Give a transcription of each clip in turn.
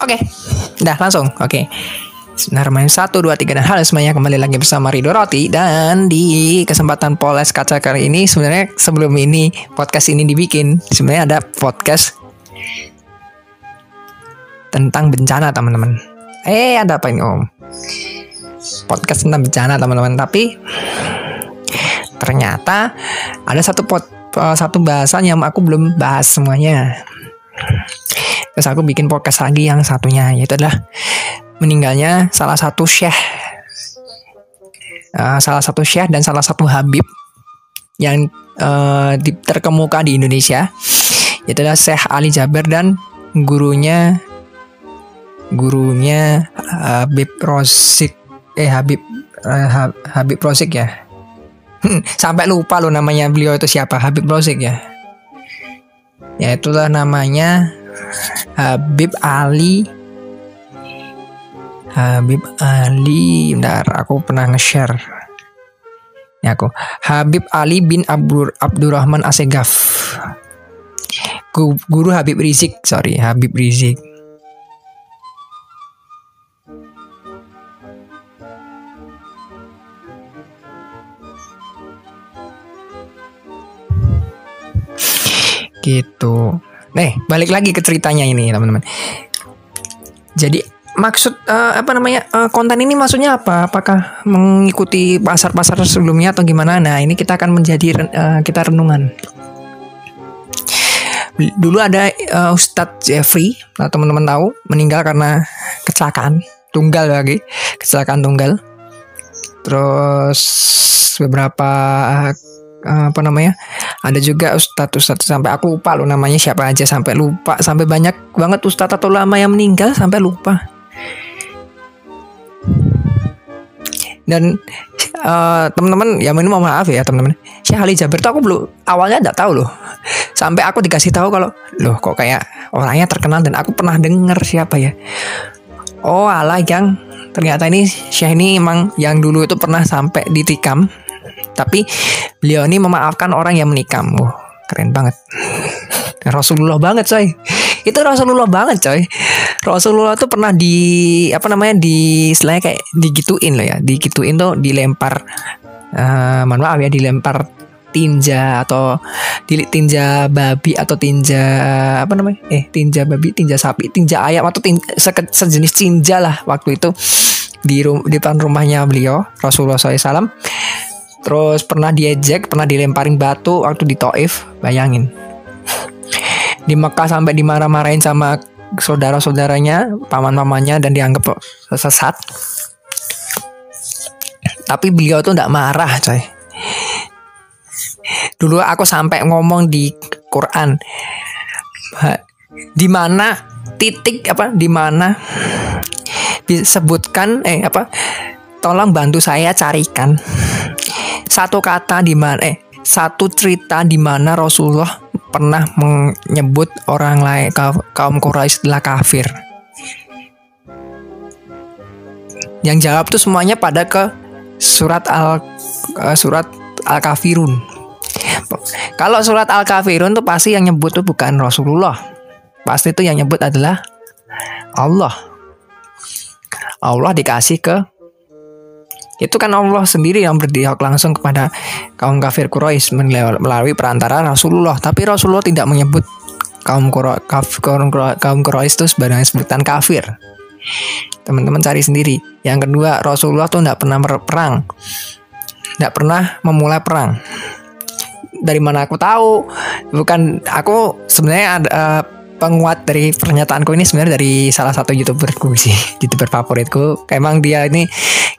Oke, udah langsung. Oke. Bismillahirrahmanirrahim. Satu, dua, tiga, dan halo semuanya kembali lagi bersama Rido Roti dan di kesempatan Poles Kaca kali ini sebenarnya sebelum ini podcast ini dibikin sebenarnya ada podcast tentang bencana teman-teman. Eh ada apa ini om? Podcast tentang bencana teman-teman. Tapi ternyata ada satu pot, eh, satu bahasan yang aku belum bahas semuanya. Terus aku bikin podcast lagi yang satunya yaitu adalah meninggalnya salah satu syekh uh, salah satu syekh dan salah satu habib yang uh, terkemuka di Indonesia yaitu adalah Syekh Ali Jaber dan gurunya gurunya Habib Rosik eh Habib uh, Habib Rosik ya sampai lupa lo namanya beliau itu siapa Habib Rosik ya. Ya itulah namanya Habib Ali. Habib Ali bentar aku pernah nge-share. Ya aku Habib Ali bin Abdur Abdurrahman Asegaf. Guru Habib Rizik sorry Habib Rizik gitu. Nih, balik lagi ke ceritanya ini, teman-teman. Jadi maksud uh, apa namanya uh, konten ini maksudnya apa? Apakah mengikuti pasar-pasar sebelumnya atau gimana? Nah ini kita akan menjadi uh, kita renungan. Dulu ada uh, Ustadz Jeffrey, nah, teman-teman tahu, meninggal karena kecelakaan tunggal lagi, kecelakaan tunggal. Terus beberapa apa namanya ada juga ustadz ustadz sampai aku lupa lo namanya siapa aja sampai lupa sampai banyak banget ustadz atau lama yang meninggal sampai lupa. Dan uh, teman-teman ya mau maaf ya teman-teman. Syekh Ali Jabir tuh aku belum awalnya nggak tahu loh. Sampai aku dikasih tahu kalau loh kok kayak orangnya terkenal dan aku pernah denger siapa ya? Oh ala yang ternyata ini Syekh ini emang yang dulu itu pernah sampai ditikam tapi beliau ini memaafkan orang yang menikam. Wah keren banget. Rasulullah banget coy. Itu Rasulullah banget coy. Rasulullah tuh pernah di apa namanya di istilahnya kayak digituin loh ya. Digituin tuh dilempar uh, mohon maaf ya dilempar tinja atau di tinja babi atau tinja apa namanya eh tinja babi tinja sapi tinja ayam atau tinja, se sejenis tinja lah waktu itu di rum di depan rumahnya beliau Rasulullah SAW terus pernah diejek pernah dilemparin batu waktu di Taif bayangin di Mekah sampai dimarah-marahin sama saudara-saudaranya, paman-pamannya dan dianggap sesat. Tapi beliau tuh tidak marah, coy. Dulu aku sampai ngomong di Quran di mana titik apa di mana disebutkan eh apa tolong bantu saya carikan satu kata di mana eh satu cerita di mana Rasulullah pernah menyebut orang lain kaum Quraisy adalah kafir. Yang jawab tuh semuanya pada ke surat al uh, surat al kafirun. Kalau surat al kafirun tuh pasti yang nyebut tuh bukan Rasulullah. Pasti itu yang nyebut adalah Allah. Allah dikasih ke itu kan Allah sendiri yang berdialog langsung kepada kaum kafir Quraisy melalui perantara Rasulullah. Tapi Rasulullah tidak menyebut kaum kaum Quraisy itu sebagai sebutan kafir. Teman-teman cari sendiri. Yang kedua, Rasulullah tuh tidak pernah berperang. Tidak pernah memulai perang. Dari mana aku tahu? Bukan aku sebenarnya ada uh, penguat dari pernyataanku ini sebenarnya dari salah satu youtuberku sih youtuber favoritku. Emang dia ini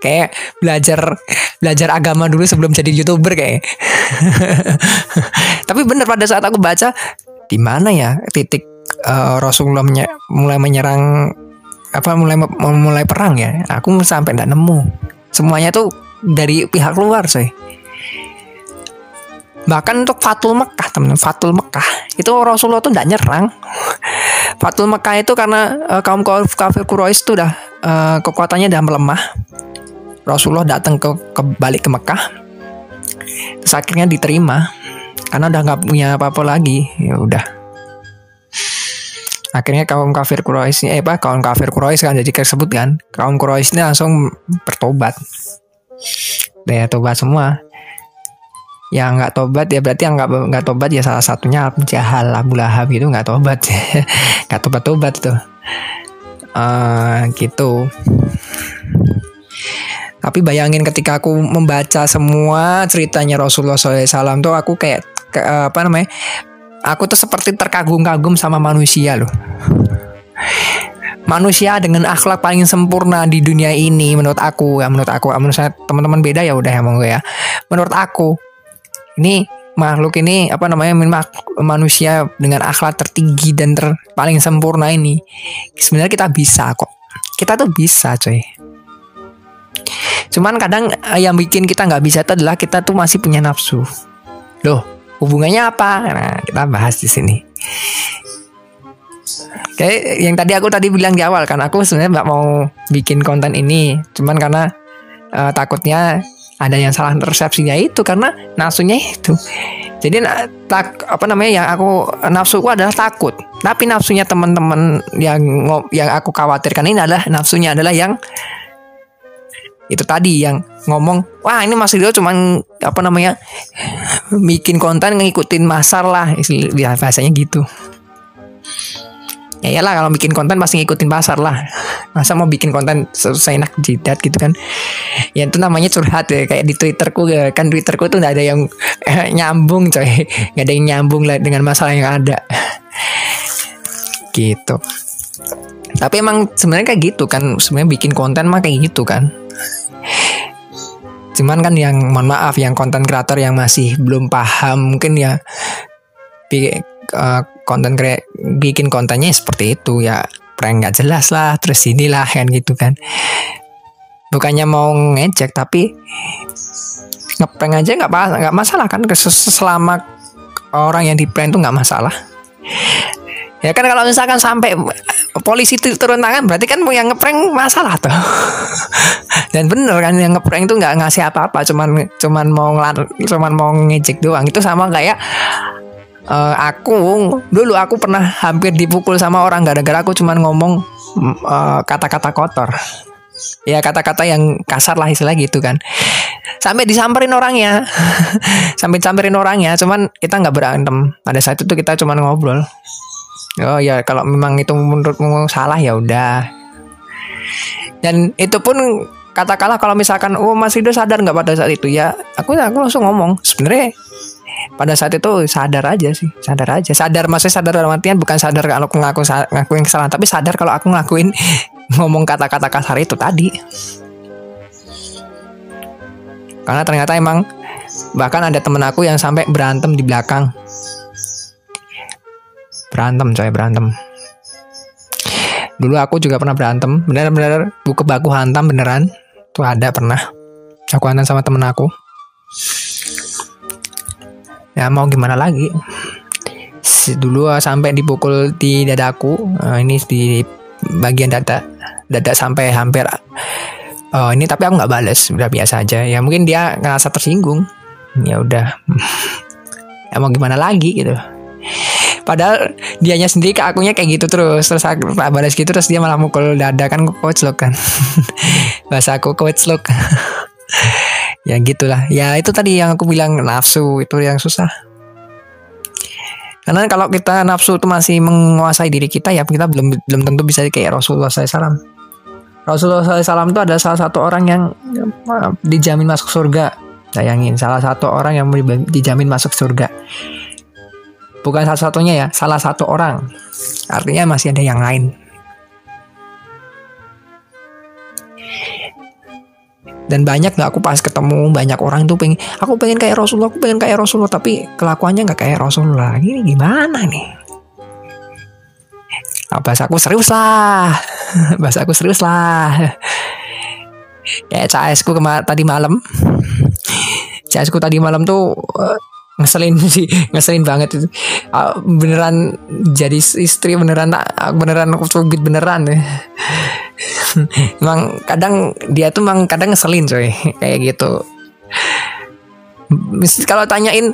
kayak belajar belajar agama dulu sebelum jadi youtuber kayak. Tapi bener pada saat aku baca di mana ya titik uh, Rasulullah menye mulai menyerang apa mulai mulai perang ya? Aku sampai tidak nemu. Semuanya tuh dari pihak luar sih Bahkan untuk Fatul Mekah teman Fatul Mekah itu Rasulullah tuh tidak nyerang. Fatul Mekah itu karena uh, kaum kafir Quraisy itu udah uh, kekuatannya udah melemah. Rasulullah datang ke, ke balik ke Mekah. Terus akhirnya diterima karena udah nggak punya apa-apa lagi ya udah akhirnya kaum kafir Quraisy eh apa kaum kafir Quraisy kan jadi tersebut kan kaum Quraisy ini langsung bertobat ya tobat semua yang nggak tobat ya. Berarti yang nggak nggak tobat ya salah satunya Jahal Abu Lahab itu nggak tobat. Nggak tobat tobat tuh. Uh, gitu. Tapi bayangin ketika aku membaca semua ceritanya Rasulullah SAW tuh aku kayak ke, apa namanya aku tuh seperti terkagum-kagum sama manusia loh. Manusia dengan akhlak paling sempurna di dunia ini menurut aku ya menurut aku menurut saya teman-teman beda ya udah ya monggo ya. Menurut aku ini makhluk ini apa namanya manusia dengan akhlak tertinggi dan ter paling sempurna ini. Sebenarnya kita bisa kok. Kita tuh bisa coy. Cuman kadang eh, yang bikin kita nggak bisa itu adalah kita tuh masih punya nafsu. Loh hubungannya apa? Nah kita bahas di sini. Kayak yang tadi aku tadi bilang di awal kan aku sebenarnya nggak mau bikin konten ini, cuman karena uh, takutnya ada yang salah persepsinya itu karena nafsunya itu. Jadi tak apa namanya yang aku nafsuku adalah takut. Tapi nafsunya teman-teman yang yang aku khawatirkan ini adalah nafsunya adalah yang itu tadi yang ngomong wah ini Mas Rio cuman apa namanya bikin konten ngikutin masar lah bahasanya gitu ya iyalah kalau bikin konten pasti ngikutin pasar lah. Masa mau bikin konten selesai enak jidat gitu kan? Ya itu namanya curhat ya kayak di twitterku ya. Kan twitterku tuh nggak ada yang eh, nyambung coy. Nggak ada yang nyambung lah dengan masalah yang ada. Gitu. Tapi emang sebenarnya kayak gitu kan. Sebenarnya bikin konten mah kayak gitu kan. Cuman kan yang mohon maaf yang konten kreator yang masih belum paham mungkin ya. Uh, konten kre bikin kontennya seperti itu ya prank nggak jelas lah terus inilah kan gitu kan. Bukannya mau ngecek tapi ngeprank aja nggak nggak masalah kan selama orang yang di prank itu nggak masalah. Ya kan kalau misalkan sampai polisi turun tangan berarti kan yang ngeprank masalah tuh. Dan bener kan yang ngeprank itu nggak ngasih apa-apa cuman cuman mau ngelar cuman mau ngecek doang. Itu sama kayak uh, aku dulu aku pernah hampir dipukul sama orang gara-gara aku cuman ngomong eh, kata-kata uh, kotor. Ya kata-kata yang kasar lah istilah gitu kan. Sampai disamperin orangnya. Sampai samperin orangnya cuman kita nggak berantem. Pada saat itu kita cuman ngobrol. Oh ya kalau memang itu menurutmu salah ya udah. Dan itu pun katakanlah kalau misalkan oh Mas Rido sadar nggak pada saat itu? Ya aku aku langsung ngomong sebenarnya pada saat itu sadar aja sih sadar aja. Sadar maksudnya sadar dalam artian bukan sadar kalau aku ngaku ngakuin kesalahan tapi sadar kalau aku ngakuin ngomong kata-kata kasar itu tadi. Karena ternyata emang bahkan ada temen aku yang sampai berantem di belakang. Berantem coy berantem. Dulu aku juga pernah berantem. Bener-bener buku baku hantam beneran. Tuh ada pernah. Aku hantam sama temen aku ya mau gimana lagi? Dulu ah, sampai dipukul di dadaku uh, ini di bagian dada dada sampai hampir oh ini tapi aku nggak bales udah biasa aja. Ya mungkin dia ngerasa tersinggung. Ya udah. Ya mau gimana lagi gitu. Padahal dianya sendiri ke akunya kayak gitu terus. Terus aku tak balas gitu terus dia malah mukul dada kan coach look kan. Bahasa aku coach look ya gitulah. Ya itu tadi yang aku bilang nafsu itu yang susah. Karena kalau kita nafsu itu masih menguasai diri kita ya kita belum belum tentu bisa kayak Rasulullah SAW Rasulullah SAW itu adalah salah satu orang yang dijamin masuk surga. Bayangin salah satu orang yang dijamin masuk surga. Bukan salah satunya ya salah satu orang. Artinya masih ada yang lain dan banyak nggak aku pas ketemu banyak orang tuh pengen aku pengen kayak Rasulullah aku pengen kayak Rasulullah tapi kelakuannya nggak kayak Rasulullah. Ini gimana nih? Nah, bahasa aku serius lah. Bahasa aku serius lah. Kayak CS ku tadi malam. CS ku tadi malam tuh uh, ngeselin sih ngeselin banget itu. Uh, beneran jadi istri beneran beneran aku cubit beneran emang kadang dia tuh emang kadang ngeselin coy kayak gitu. Kalau tanyain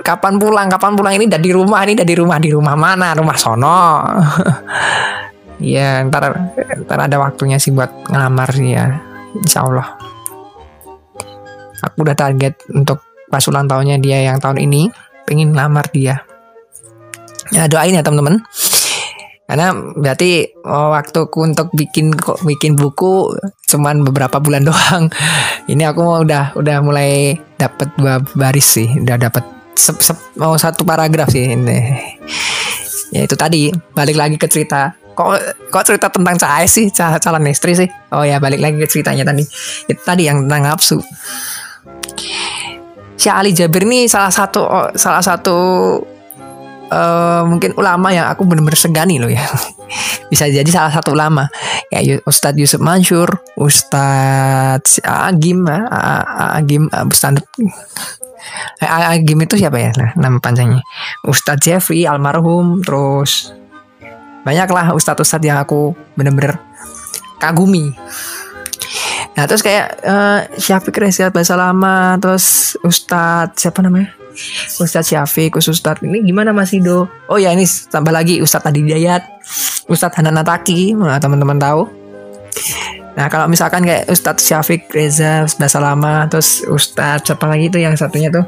kapan pulang kapan pulang ini dari rumah ini dari rumah di rumah mana? Rumah sono. Ya ntar ntar ada waktunya sih buat ngelamar sih ya insya Allah. Aku udah target untuk pas ulang tahunnya dia yang tahun ini pengen ngelamar dia. Ya doain ya teman-teman. Karena berarti oh, waktuku untuk bikin kok bikin buku cuman beberapa bulan doang. Ini aku mau udah udah mulai dapat dua baris sih udah dapat mau satu paragraf sih ini. Ya itu tadi balik lagi ke cerita. Kok kok cerita tentang cahaya sih? Calon istri sih. Oh ya balik lagi ke ceritanya tadi. Itu tadi yang tentang nafsu si Ali Jabir ini salah satu oh, salah satu uh, mungkin ulama yang aku benar-benar segani loh ya. Bisa jadi salah satu ulama ya Ustadz Yusuf Mansur, Ustadz Agim, Agim, Ustadz Agim itu siapa ya? Nah, nama panjangnya. Ustadz Jeffrey almarhum, terus banyaklah ustadz-ustadz yang aku bener-bener kagumi. Nah terus kayak uh, Syafiq Reza bahasa lama, terus Ustadz siapa namanya? Ustadz Syafiq, Ustadz ini gimana Mas Ido? Oh ya ini tambah lagi Ustadz Adi Dayat, Ustadz Hanan Nataki, nah, teman-teman tahu. Nah kalau misalkan kayak Ustadz Syafiq Reza bahasa lama, terus Ustadz siapa lagi itu yang satunya tuh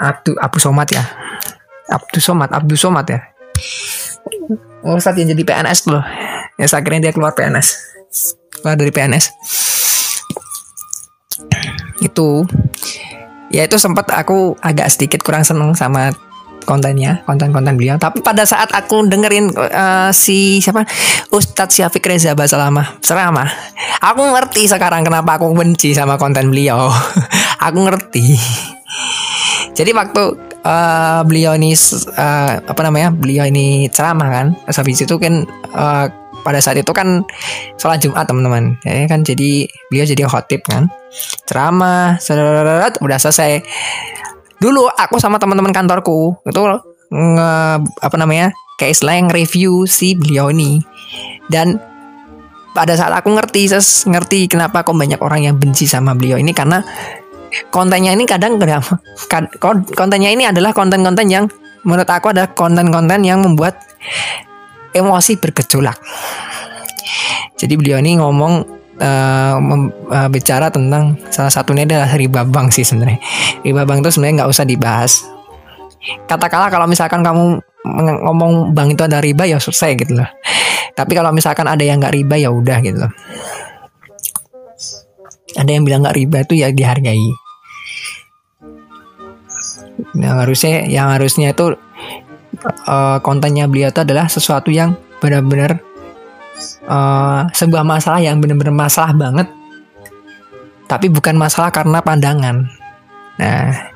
Abdu Abu Somad ya, Abdu Somad, Abdu Somad ya. Oh, Ustadz yang jadi PNS loh. Ya akhirnya dia keluar PNS, keluar dari PNS. Itu ya itu sempat aku agak sedikit kurang seneng sama kontennya, konten-konten beliau. Tapi pada saat aku dengerin uh, si siapa Ustadz Syafiq Reza Basalamah ceramah, aku ngerti sekarang kenapa aku benci sama konten beliau. aku ngerti. Jadi waktu uh, beliau ini uh, apa namanya beliau ini ceramah kan, habis itu kan uh, pada saat itu kan sholat Jumat teman-teman. Ya kan jadi beliau jadi khotib kan. Ceramah udah selesai. Dulu aku sama teman-teman kantorku itu nge, apa namanya kayak yang review si beliau ini. Dan pada saat aku ngerti ses ngerti kenapa kok banyak orang yang benci sama beliau ini karena kontennya ini kadang kan, kontennya ini adalah konten-konten yang menurut aku ada konten-konten yang membuat emosi bergejolak. Jadi beliau ini ngomong uh, uh, bicara tentang salah satunya adalah riba bank sih sebenarnya. Riba bank itu sebenarnya nggak usah dibahas. Katakanlah kalau misalkan kamu ngomong bank itu ada riba ya selesai gitu loh. Tapi kalau misalkan ada yang nggak riba ya udah gitu loh. Ada yang bilang nggak riba itu ya dihargai. Yang harusnya yang harusnya itu uh, kontennya beliau itu adalah sesuatu yang benar-benar uh, sebuah masalah yang benar-benar masalah banget. Tapi bukan masalah karena pandangan. Nah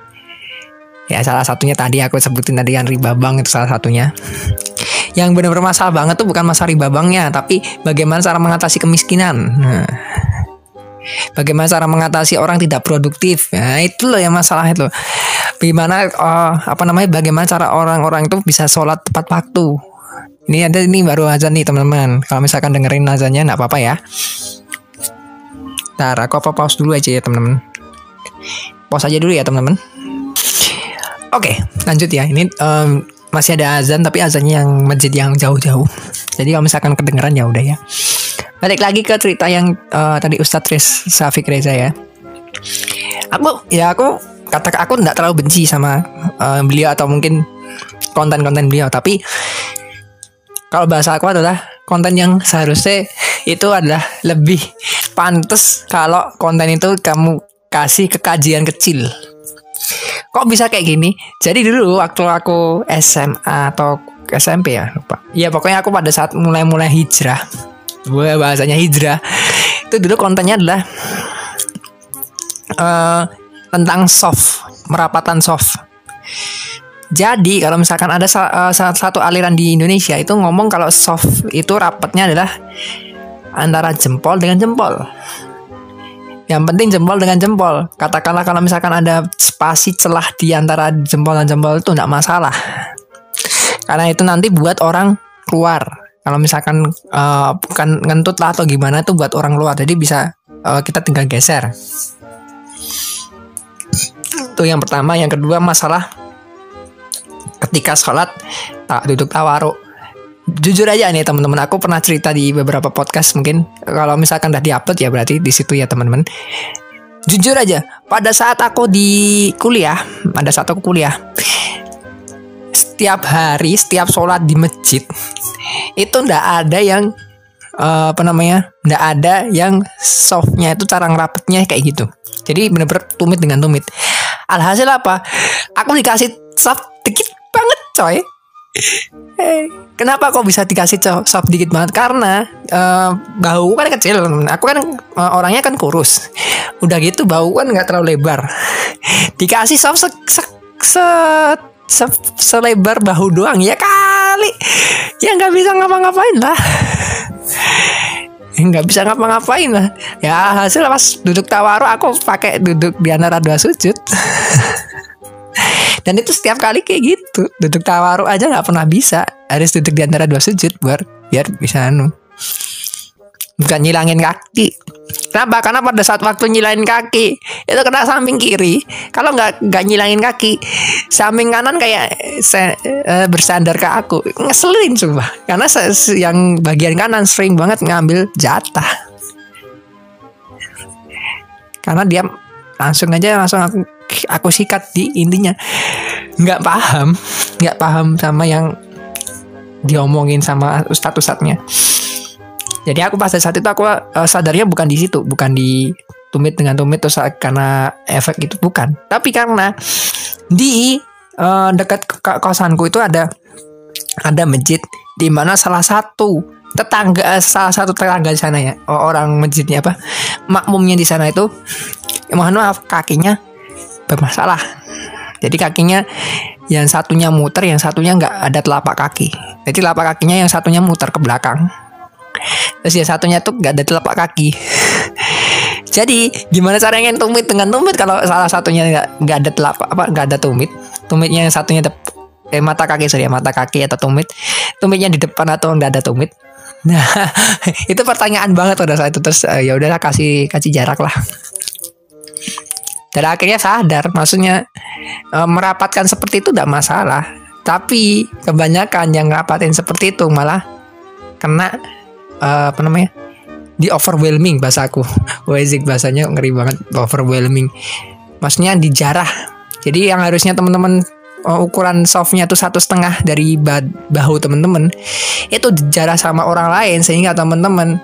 ya salah satunya tadi aku sebutin tadi yang riba bank itu salah satunya. Yang benar-benar masalah banget tuh bukan masalah riba banknya tapi bagaimana cara mengatasi kemiskinan. Nah, bagaimana cara mengatasi orang tidak produktif nah itu loh yang masalah itu Bagaimana uh, apa namanya bagaimana cara orang-orang itu bisa sholat tepat waktu. Ini ada ini baru azan nih teman-teman. Kalau misalkan dengerin azannya nggak apa-apa ya. Ntar aku apa pause dulu aja ya teman-teman. Pause aja dulu ya teman-teman. Oke, lanjut ya. Ini um, masih ada azan tapi azannya yang masjid yang jauh-jauh. Jadi kalau misalkan kedengeran ya udah ya. Balik lagi ke cerita yang uh, tadi Ustadz Riz Safik Reza ya. Aku ya aku kata aku nggak terlalu benci sama uh, beliau atau mungkin konten-konten beliau. Tapi kalau bahasa aku adalah konten yang seharusnya itu adalah lebih pantas kalau konten itu kamu kasih kekajian kecil. Kok bisa kayak gini? Jadi dulu waktu aku SMA atau SMP ya lupa. Ya pokoknya aku pada saat mulai-mulai hijrah gue bahasanya hijrah itu dulu kontennya adalah uh, tentang soft, merapatan soft. Jadi kalau misalkan ada salah, uh, satu aliran di Indonesia itu ngomong kalau soft itu rapatnya adalah antara jempol dengan jempol. Yang penting jempol dengan jempol. Katakanlah kalau misalkan ada spasi celah di antara jempol dan jempol itu tidak masalah. Karena itu nanti buat orang keluar. Kalau misalkan uh, bukan ngentut lah atau gimana itu buat orang luar. Jadi bisa uh, kita tinggal geser. itu yang pertama yang kedua masalah ketika sholat tak duduk tawaruk jujur aja nih teman-teman aku pernah cerita di beberapa podcast mungkin kalau misalkan udah diupload ya berarti di situ ya teman-teman jujur aja pada saat aku di kuliah pada saat aku kuliah setiap hari setiap sholat di masjid itu ndak ada yang uh, apa namanya ndak ada yang softnya itu cara ngerapetnya kayak gitu jadi bener-bener tumit dengan tumit alhasil apa aku dikasih soft dikit banget coy Kenapa kok bisa dikasih sop dikit banget? Karena uh, bau kan kecil, aku kan uh, orangnya kan kurus. Udah gitu bau kan nggak terlalu lebar. Dikasih sop se, se, se, se, selebar bahu doang ya kali. Ya nggak bisa ngapa-ngapain lah. nggak bisa ngapa-ngapain lah. Ya hasil pas duduk tawaru aku pakai duduk di antara dua sujud. Dan itu setiap kali kayak gitu. Duduk tawaru aja nggak pernah bisa. Harus duduk di antara dua sujud biar biar bisa anu. Bukan nyilangin kaki. Kenapa? Karena pada saat waktu nyilangin kaki itu kena samping kiri. Kalau nggak nggak nyilangin kaki, samping kanan kayak se, uh, bersandar ke aku. Ngeselin coba. Karena yang bagian kanan sering banget ngambil jatah. Karena dia langsung aja langsung aku aku sikat di intinya nggak paham nggak paham sama yang diomongin sama ustadz ustadznya jadi aku pas saat itu aku uh, sadarnya bukan di situ bukan di tumit dengan tumit terus karena efek itu bukan tapi karena di uh, dekat kosanku itu ada ada masjid di mana salah satu tetangga salah satu tetangga di sana ya orang masjidnya apa makmumnya di sana itu mohon maaf kakinya bermasalah. Jadi kakinya yang satunya muter, yang satunya nggak ada telapak kaki. Jadi telapak kakinya yang satunya muter ke belakang. Terus yang satunya tuh nggak ada telapak kaki. Jadi gimana caranya tumit dengan tumit kalau salah satunya nggak nggak ada telapak apa nggak ada tumit, tumitnya yang satunya eh mata kaki sorry mata kaki atau tumit, tumitnya di depan atau nggak ada tumit. Nah itu pertanyaan banget pada saat itu terus uh, ya udahlah kasih kasih jarak lah dan akhirnya sadar maksudnya e, merapatkan seperti itu tidak masalah tapi kebanyakan yang ngerapatin seperti itu malah kena e, apa namanya? Di overwhelming bahasaku Wezik bahasanya ngeri banget. Overwhelming. Maksudnya dijarah jadi yang harusnya teman-teman uh, ukuran softnya tuh satu setengah dari bahu teman-teman itu dijarah sama orang lain sehingga teman-teman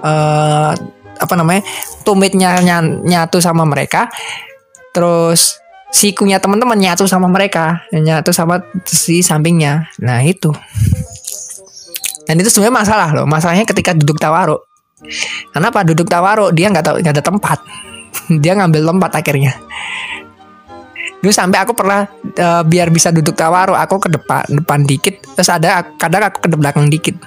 uh, apa namanya tumitnya nyatu sama mereka terus sikunya teman-teman nyatu sama mereka nyatu sama si sampingnya. Nah itu dan itu sebenarnya masalah loh. Masalahnya ketika duduk tawaruk kenapa duduk tawaruk dia nggak tahu nggak ada tempat. Dia ngambil tempat akhirnya. Dulu sampai aku pernah uh, biar bisa duduk tawaruk aku ke depan depan dikit. Terus ada kadang aku ke belakang dikit.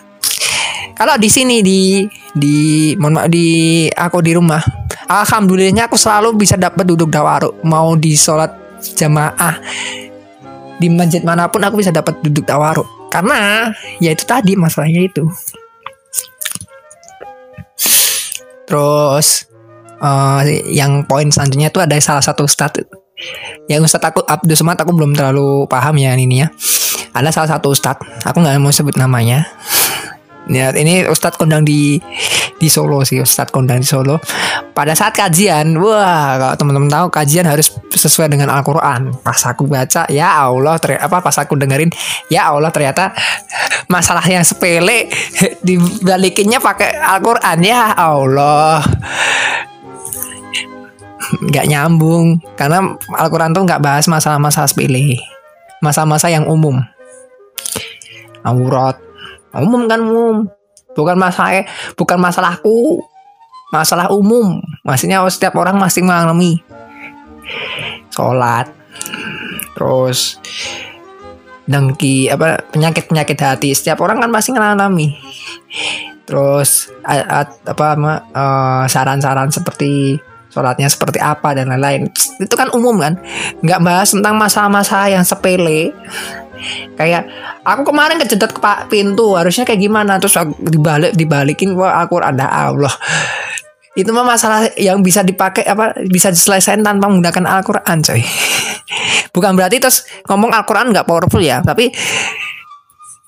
Kalau di sini di di mohon maaf di aku di rumah, alhamdulillahnya aku selalu bisa dapat duduk dawaru. Mau di sholat jamaah di masjid mana pun aku bisa dapat duduk dawaru. Karena ya itu tadi masalahnya itu. Terus uh, yang poin selanjutnya itu ada salah satu ustadz. Yang ustadz aku Abdul Somad aku belum terlalu paham ya ini ya. Ada salah satu ustadz aku nggak mau sebut namanya. Ya, ini Ustadz kondang di di Solo sih, Ustadz kondang di Solo. Pada saat kajian, wah kalau teman-teman tahu kajian harus sesuai dengan Al-Qur'an. Pas aku baca, ya Allah, apa pas aku dengerin, ya Allah ternyata masalah yang sepele dibalikinnya pakai Al-Qur'an. Ya Allah. nggak nyambung karena Al-Quran tuh nggak bahas masalah-masalah sepele masa-masa yang umum aurat umum kan umum bukan masalah bukan masalahku. Masalah umum. Maksudnya setiap orang masih mengalami sholat. Terus dengki apa penyakit penyakit hati. Setiap orang kan pasti mengalami. Terus apa uh, saran-saran seperti sholatnya seperti apa dan lain-lain. Itu kan umum kan? Nggak bahas tentang masalah-masalah yang sepele kayak aku kemarin kejedot ke pintu harusnya kayak gimana terus aku dibalik dibalikin wah aku ada Allah itu mah masalah yang bisa dipakai apa bisa diselesaikan tanpa menggunakan Al-Qur'an coy. Bukan berarti terus ngomong Al-Qur'an nggak powerful ya, tapi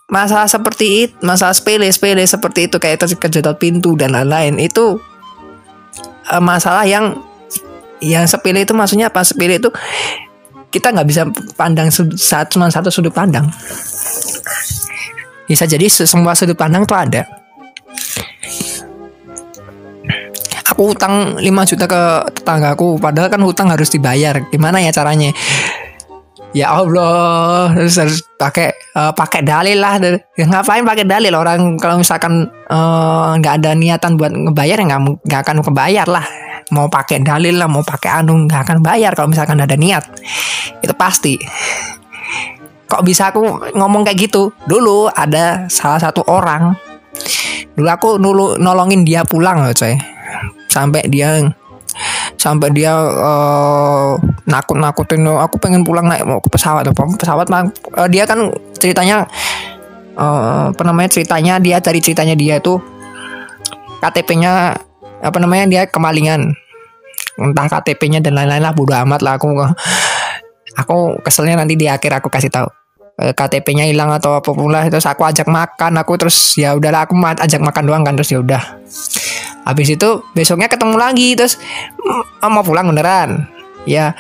masalah seperti itu, masalah sepele-sepele seperti itu kayak kejedot pintu dan lain-lain itu uh, masalah yang yang sepele itu maksudnya apa? Sepele itu kita nggak bisa pandang saat cuma satu sudut pandang. Bisa jadi semua sudut pandang itu ada. Aku utang 5 juta ke tetanggaku padahal kan hutang harus dibayar. Gimana ya caranya? Ya Allah terus harus pakai uh, pakai dalil lah. Ya, ngapain pakai dalil? Orang kalau misalkan eh, nggak uh, ada niatan buat ngebayar ya nggak akan kebayar lah mau pakai dalil lah mau pakai anu nggak akan bayar kalau misalkan ada niat. Itu pasti. Kok bisa aku ngomong kayak gitu? Dulu ada salah satu orang. Dulu aku nulu nolongin dia pulang loh coy. Sampai dia sampai dia uh, nakut nakutin aku pengen pulang naik mau ke pesawat pesawat uh, dia kan ceritanya uh, apa namanya ceritanya dia dari ceritanya dia itu KTP-nya apa namanya dia kemalingan. Entah KTP-nya dan lain-lain lah bodo amat lah. Aku aku keselnya nanti di akhir aku kasih tahu. KTP-nya hilang atau apa pun lah terus aku ajak makan. Aku terus ya udahlah aku ajak makan doang kan terus ya udah. Habis itu besoknya ketemu lagi terus oh, mau pulang beneran? Ya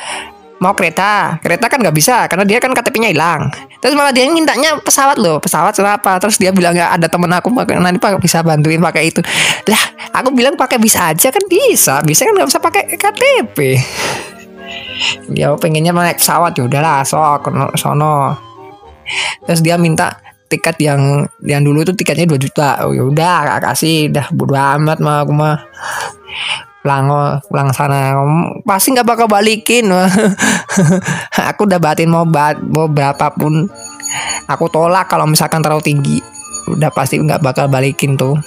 mau kereta. Kereta kan nggak bisa karena dia kan KTP-nya hilang. Terus malah dia mintanya pesawat loh. Pesawat kenapa terus dia bilang ya ada temen aku nanti pak bisa bantuin pakai itu. Lah aku bilang pakai bisa aja kan bisa. Bisa kan nggak usah pakai KTP dia pengennya naik pesawat. Ya udahlah sok sono. Terus dia minta tiket yang yang dulu itu tiketnya 2 juta. Oh ya udah kasih. Dah bodo amat mah aku mah pulang pulang sana. Pasti nggak bakal balikin. Aku udah batin mau bat mau berapapun. Aku tolak kalau misalkan terlalu tinggi. Udah pasti nggak bakal balikin tuh.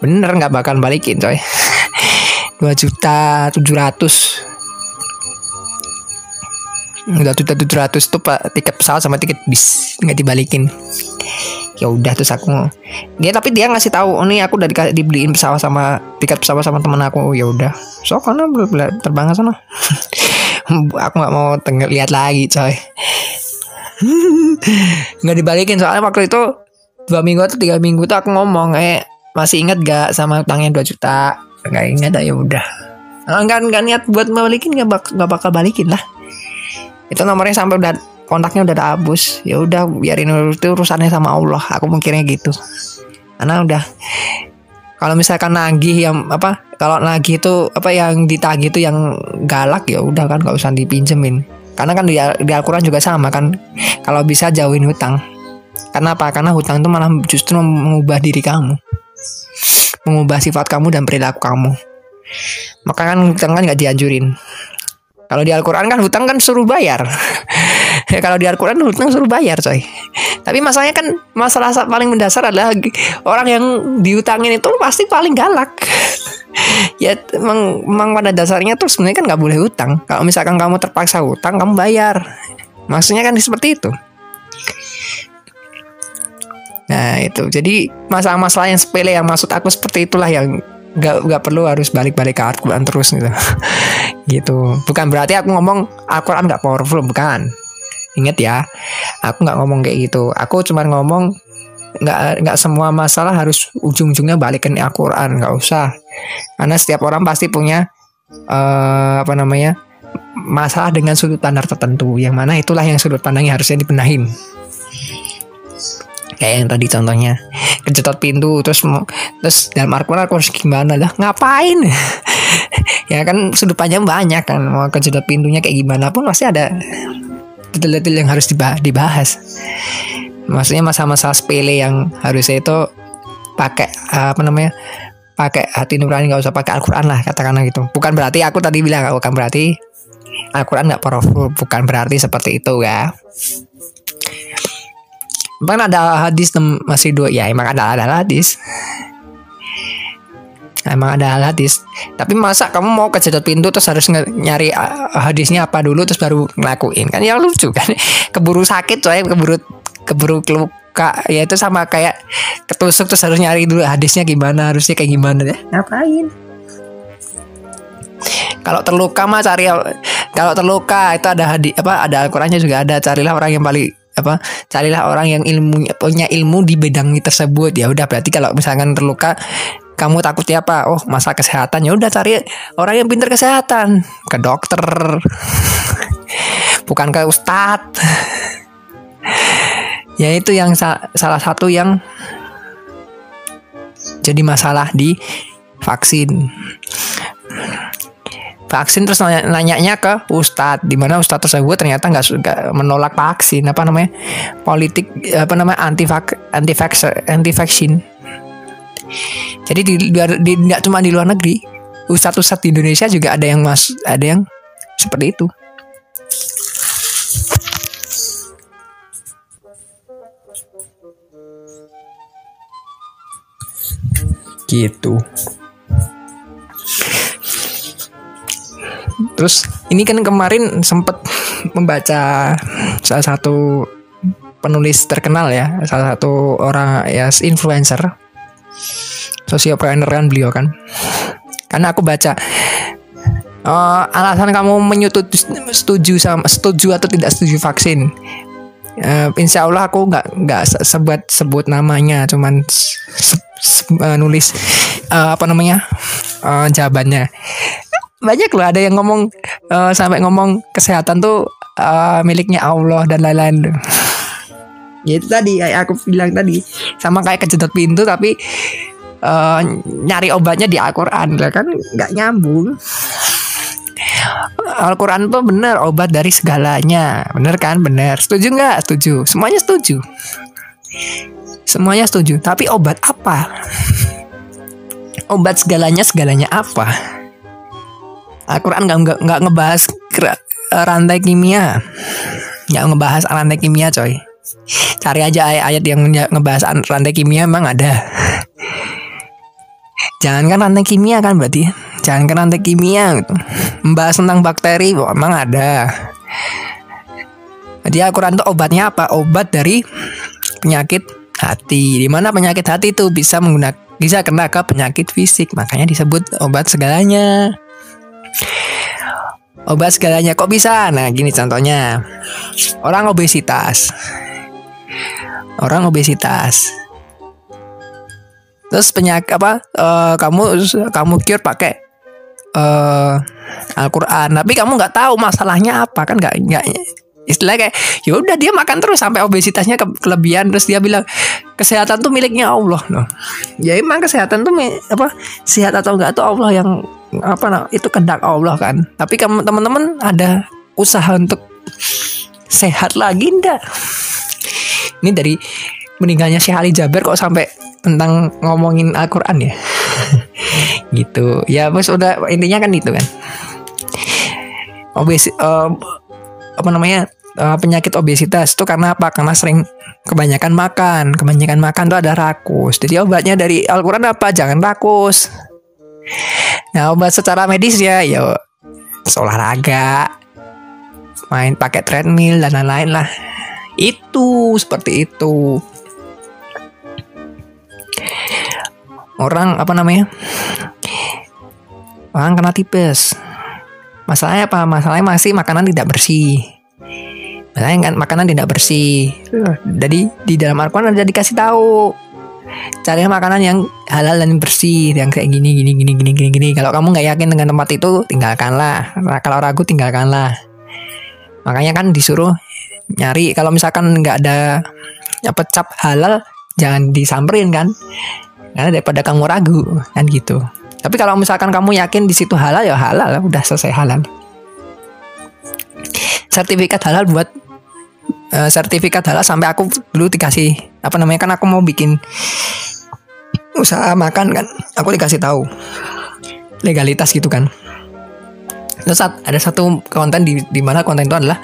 Bener nggak bakal balikin coy. 2 juta 700 udah tujuh tujuh ratus tuh pak tiket pesawat sama tiket bis. Nggak dibalikin ya udah terus aku dia tapi dia ngasih tahu oh nih aku udah di, dibeliin pesawat sama tiket pesawat sama temen aku. Oh, ya udah. So karena terbang sana. Aku nggak mau tengok lihat lagi coy. Nggak dibalikin soalnya waktu itu dua minggu atau tiga minggu tuh aku ngomong eh masih inget gak sama utangnya dua juta? Nggak inget ya udah. Nggak nggak niat buat balikin nggak bak bakal balikin lah. Itu nomornya sampai udah kontaknya udah hapus. Ya udah biarin itu urusannya sama Allah. Aku mikirnya gitu. Karena udah kalau misalkan nagih yang apa kalau nagih itu apa yang ditagih itu yang galak ya udah kan nggak usah dipinjemin. Karena kan di, di Al-Quran juga sama kan kalau bisa jauhin hutang. Karena apa? Karena hutang itu malah justru mengubah diri kamu. Mengubah sifat kamu dan perilaku kamu. Maka kan hutang kan nggak dianjurin kalau di Al-Quran kan hutang kan suruh bayar. ya, kalau di Al-Quran hutang suruh bayar coy. Tapi masalahnya kan masalah paling mendasar adalah orang yang dihutangin itu pasti paling galak. ya emang, emang pada dasarnya tuh sebenarnya kan nggak boleh hutang. Kalau misalkan kamu terpaksa hutang, kamu bayar. Maksudnya kan seperti itu. Nah itu jadi masalah-masalah yang sepele yang maksud aku seperti itulah yang nggak nggak perlu harus balik-balik ke Al-Quran terus gitu. Gitu. Bukan berarti aku ngomong Al-Quran nggak powerful bukan. Inget ya aku nggak ngomong kayak gitu. Aku cuma ngomong nggak nggak semua masalah harus ujung-ujungnya balikin Al-Quran nggak usah. Karena setiap orang pasti punya uh, apa namanya masalah dengan sudut pandang tertentu. Yang mana itulah yang sudut pandangnya harusnya dibenahin kayak yang tadi contohnya. Kejetot pintu terus terus dalam Al-Quran aku harus gimana lah? Ngapain? Ya kan sudut panjang banyak kan mau kejedot pintunya kayak gimana pun pasti ada detail-detail yang harus dibahas. Maksudnya masa-masa sepele yang harusnya itu pakai apa namanya pakai hati nurani nggak usah pakai Al-Quran lah katakanlah gitu. Bukan berarti aku tadi bilang bukan berarti Al-Quran nggak powerful bukan berarti seperti itu ya Bahkan ada hadis masih dua ya emang ada ada hadis. Emang ada hadis. Tapi masa kamu mau kejedot pintu terus harus nyari hadisnya apa dulu terus baru ngelakuin kan ya lucu kan. Keburu sakit coy, keburu keburu luka ya itu sama kayak ketusuk terus harus nyari dulu hadisnya gimana harusnya kayak gimana ya ngapain kalau terluka mah cari kalau terluka itu ada hadi apa ada Al-Qur'annya juga ada carilah orang yang paling apa carilah orang yang ilmu punya ilmu di bidang tersebut. Ya udah berarti kalau misalkan terluka kamu takutnya apa oh masalah kesehatan. Ya udah cari orang yang pintar kesehatan. Ke dokter. Bukan ke ustadz ya itu yang sa salah satu yang jadi masalah di vaksin vaksin terus nanya nanyanya ke ustadz. Di mana ustadz tersebut ternyata nggak suka menolak vaksin apa namanya politik apa namanya anti vak anti vaksin anti vaksin jadi di luar di nggak cuma di luar negeri ustadz ustadz di Indonesia juga ada yang mas ada yang seperti itu. Gitu terus ini kan kemarin sempat membaca salah satu penulis terkenal ya salah satu orang ya influencer sosiopreneur kan beliau kan. Karena aku baca uh, alasan kamu menyetujui setuju sama setuju atau tidak setuju vaksin? Uh, insya Allah aku nggak nggak sebut sebut namanya cuman se, se, uh, nulis uh, apa namanya uh, jawabannya banyak loh ada yang ngomong uh, sampai ngomong kesehatan tuh uh, miliknya Allah dan lain-lain. Ya itu tadi kayak aku bilang tadi. Sama kayak kejedot pintu tapi uh, nyari obatnya di Al-Quran. Kan nggak nyambung. Al-Quran tuh bener obat dari segalanya. Bener kan? Bener. Setuju nggak? Setuju. Semuanya setuju. Semuanya setuju. Tapi obat apa? Obat segalanya segalanya apa? Al-Quran nggak nggak ngebahas rantai kimia. Nggak ngebahas rantai kimia coy. Cari aja ayat-ayat yang ngebahas rantai kimia emang ada. Jangan kan rantai kimia kan berarti. Jangan kan rantai kimia gitu. Membahas tentang bakteri oh, emang ada. Jadi Al-Quran itu obatnya apa? Obat dari penyakit hati. Di mana penyakit hati itu bisa menggunakan bisa kena ke penyakit fisik. Makanya disebut obat segalanya obat segalanya. Kok bisa? Nah gini contohnya. Orang obesitas. Orang obesitas. Terus penyakit apa uh, kamu kamu cure pakai uh, Al-Quran. Tapi kamu nggak tahu masalahnya apa kan nggak nggak istilahnya kayak ya udah dia makan terus sampai obesitasnya ke kelebihan. Terus dia bilang kesehatan tuh miliknya Allah. Loh ya emang kesehatan tuh apa sehat atau enggak tuh Allah yang apa nah, itu kehendak Allah kan. Tapi kamu teman-teman ada usaha untuk sehat lagi ndak ini dari meninggalnya Syekh Ali Jaber kok sampai tentang ngomongin Al-Quran ya? Gitu. Ya bos udah intinya kan itu kan. Obes uh, apa namanya uh, penyakit obesitas itu karena apa? Karena sering kebanyakan makan. Kebanyakan makan tuh ada rakus. Jadi obatnya dari Al-Quran apa? Jangan rakus. Nah obat secara medis ya ya olahraga main pakai treadmill dan lain-lain lah. Itu seperti itu. Orang apa namanya? Orang kena tipes. Masalahnya apa? Masalahnya masih makanan tidak bersih masalahnya kan makanan tidak bersih. Jadi di dalam Al-Quran ada dikasih tahu cari makanan yang halal dan bersih yang kayak gini gini gini gini gini gini. Kalau kamu nggak yakin dengan tempat itu tinggalkanlah. Nah, kalau ragu tinggalkanlah. Makanya kan disuruh nyari kalau misalkan nggak ada apa cap halal jangan disamperin kan. Karena daripada kamu ragu kan gitu. Tapi kalau misalkan kamu yakin di situ halal ya halal udah selesai halal. Sertifikat halal buat uh, sertifikat halal sampai aku dulu dikasih apa namanya kan aku mau bikin usaha makan kan aku dikasih tahu legalitas gitu kan. Terus ada satu konten di di mana konten itu adalah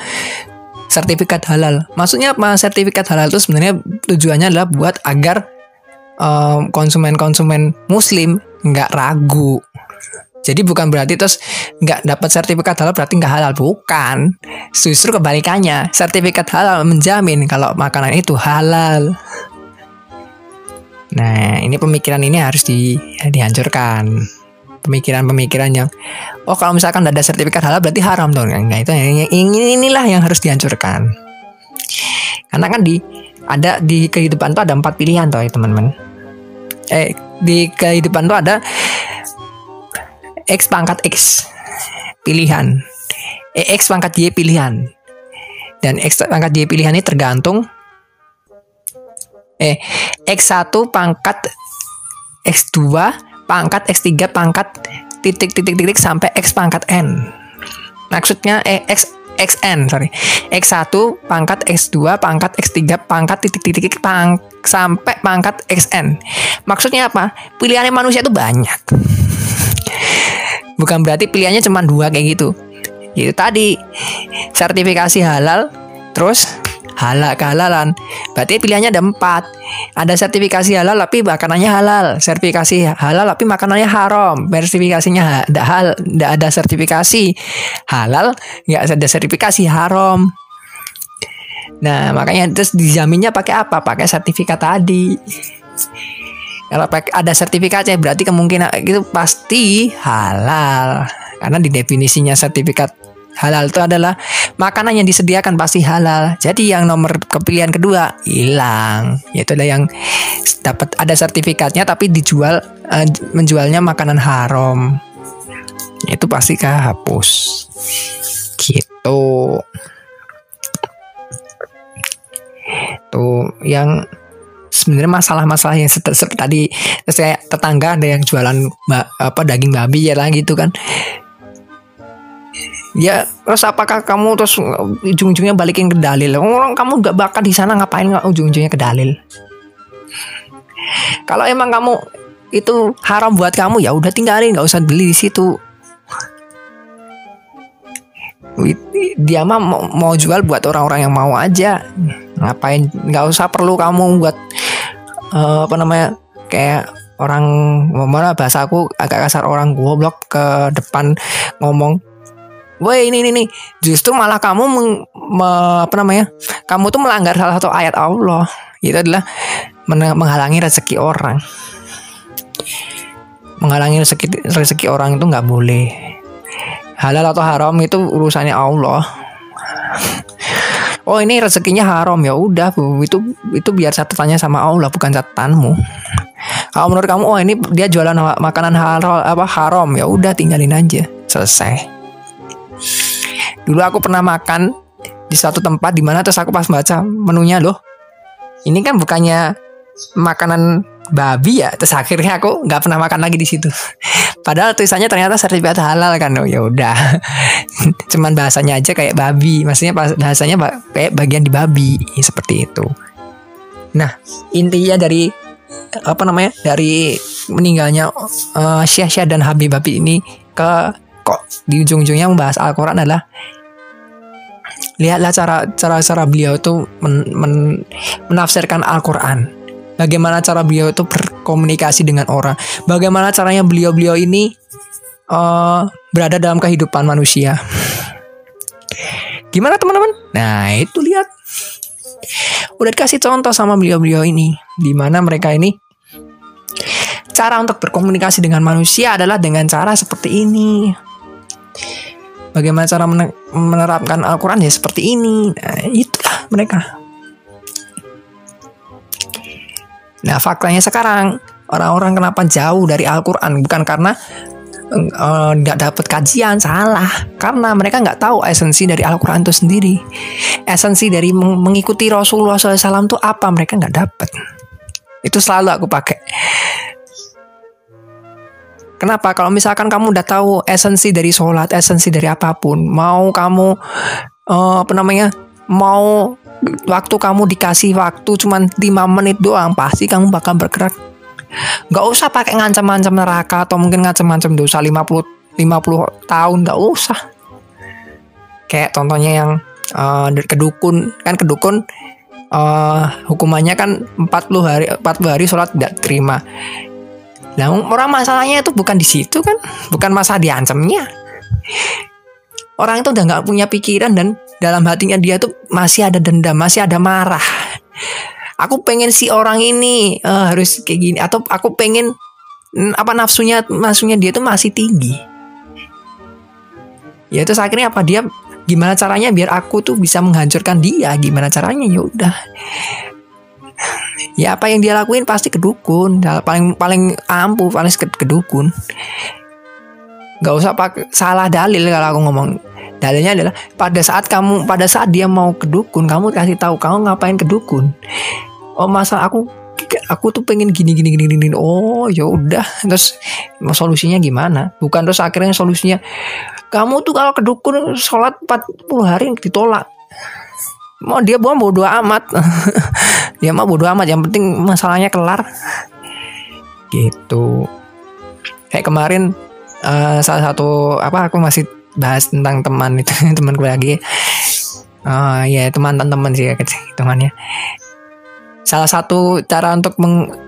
sertifikat halal. Maksudnya apa? Sertifikat halal itu sebenarnya tujuannya adalah buat agar konsumen-konsumen muslim nggak ragu. Jadi bukan berarti terus nggak dapat sertifikat halal berarti nggak halal bukan. Justru kebalikannya sertifikat halal menjamin kalau makanan itu halal. Nah ini pemikiran ini harus di, dihancurkan. pemikiran-pemikiran yang oh kalau misalkan ada sertifikat halal berarti haram dong nah itu yang, ini inilah yang harus dihancurkan karena kan di ada di kehidupan tuh ada empat pilihan tuh ya teman-teman eh di kehidupan tuh ada x pangkat x. Pilihan. Eh, x pangkat y pilihan. Dan x pangkat y pilihan ini tergantung eh x1 pangkat x2 pangkat x3 pangkat titik titik titik sampai x pangkat n. Maksudnya eh, x xn sorry. X1 pangkat x2 pangkat x3 pangkat titik titik titik pang sampai pangkat xn maksudnya apa? Pilihannya manusia itu banyak. Bukan berarti pilihannya cuma dua kayak gitu. Itu tadi sertifikasi halal terus halal kehalalan. Berarti pilihannya ada empat. Ada sertifikasi halal tapi makanannya halal. Sertifikasi halal tapi makanannya haram. Sertifikasinya ada hal tidak ada sertifikasi halal nggak ada sertifikasi haram. Nah makanya terus dijaminnya pakai apa? Pakai sertifikat tadi. Kalau ada sertifikatnya berarti kemungkinan itu pasti halal. Karena di definisinya sertifikat halal itu adalah makanan yang disediakan pasti halal. Jadi yang nomor kepilihan kedua hilang. Yaitu ada yang dapat ada sertifikatnya tapi dijual uh, menjualnya makanan haram. Itu pasti kehapus. Gitu. Tuh yang sebenarnya masalah-masalah yang tadi saya tetangga ada yang jualan apa daging babi ya lah gitu kan ya terus apakah kamu terus ujung-ujungnya balikin ke dalil? Orang kamu nggak bakal di sana ngapain nggak ujung-ujungnya ke dalil? Kalau emang kamu itu haram buat kamu ya udah tinggalin nggak usah beli di situ. Dia mah mau, jual buat orang-orang yang mau aja. Ngapain nggak usah perlu kamu buat uh, apa namanya kayak orang mana bahasa aku agak kasar orang goblok ke depan ngomong Woi ini ini nih justru malah kamu meng, me, apa namanya? Kamu tuh melanggar salah satu ayat Allah. Itu adalah menghalangi rezeki orang. Menghalangi rezeki rezeki orang itu nggak boleh. Halal atau haram itu urusannya Allah. Oh ini rezekinya haram. Ya udah itu itu biar catatannya sama Allah bukan catatanmu. Kalau menurut kamu oh ini dia jualan makanan halal apa haram. Ya udah tinggalin aja. Selesai Dulu aku pernah makan di satu tempat di mana terus aku pas baca menunya loh. Ini kan bukannya makanan babi ya? Terus akhirnya aku nggak pernah makan lagi di situ. Padahal tulisannya ternyata sertifikat halal kan oh ya udah. Cuman bahasanya aja kayak babi maksudnya bahasanya kayak bagian di babi seperti itu. Nah intinya dari apa namanya dari meninggalnya uh, Syekh Syekh dan Habib Habib ini ke kok di ujung-ujungnya membahas Al-Quran adalah lihatlah cara cara cara beliau itu men, men, menafsirkan Al-Quran. Bagaimana cara beliau itu berkomunikasi dengan orang. Bagaimana caranya beliau-beliau ini uh, berada dalam kehidupan manusia. Gimana teman-teman? Nah itu lihat. Udah dikasih contoh sama beliau-beliau ini di mana mereka ini cara untuk berkomunikasi dengan manusia adalah dengan cara seperti ini Bagaimana cara menerapkan Al-Quran? Ya seperti ini. Nah, itulah mereka. Nah, faktanya sekarang orang-orang kenapa jauh dari Al-Quran? Bukan karena eh, nggak uh, dapat kajian salah. Karena mereka nggak tahu esensi dari Al-Quran itu sendiri. Esensi dari mengikuti Rasulullah SAW itu apa? Mereka nggak dapat itu selalu aku pakai Kenapa? Kalau misalkan kamu udah tahu esensi dari sholat, esensi dari apa pun, mau kamu uh, apa namanya, mau waktu kamu dikasih waktu cuma 5 menit doang, pasti kamu bakal bergerak. Gak usah pakai ngancam-ngancam neraka atau mungkin ngancam-ngancam dosa 50 50 tahun, gak usah. Kayak contohnya yang uh, kedukun, kan kedukun uh, hukumannya kan 40 hari 40 hari sholat tidak terima Nah, orang masalahnya itu bukan di situ kan, bukan masalah diancamnya. Orang itu udah nggak punya pikiran dan dalam hatinya dia tuh masih ada dendam, masih ada marah. Aku pengen si orang ini uh, harus kayak gini. Atau aku pengen apa nafsunya nafsunya dia tuh masih tinggi. Ya terus akhirnya apa? Dia gimana caranya biar aku tuh bisa menghancurkan dia? Gimana caranya? Ya udah ya apa yang dia lakuin pasti kedukun paling paling ampuh paling kedukun nggak usah pakai salah dalil kalau aku ngomong. Dalilnya adalah pada saat kamu pada saat dia mau kedukun kamu kasih tahu kamu ngapain kedukun oh masa aku aku tuh pengen gini gini gini gini oh ya udah. Terus solusinya gimana? Bukan terus akhirnya solusinya kamu tuh kalau kedukun sholat 40 hari ditolak mau dia buang bodoh amat. Dia mah bodoh amat yang penting masalahnya kelar. Gitu. Kayak kemarin uh, salah satu apa aku masih bahas tentang teman itu temanku lagi. Uh, ya teman teman sih ya temannya. Salah satu cara untuk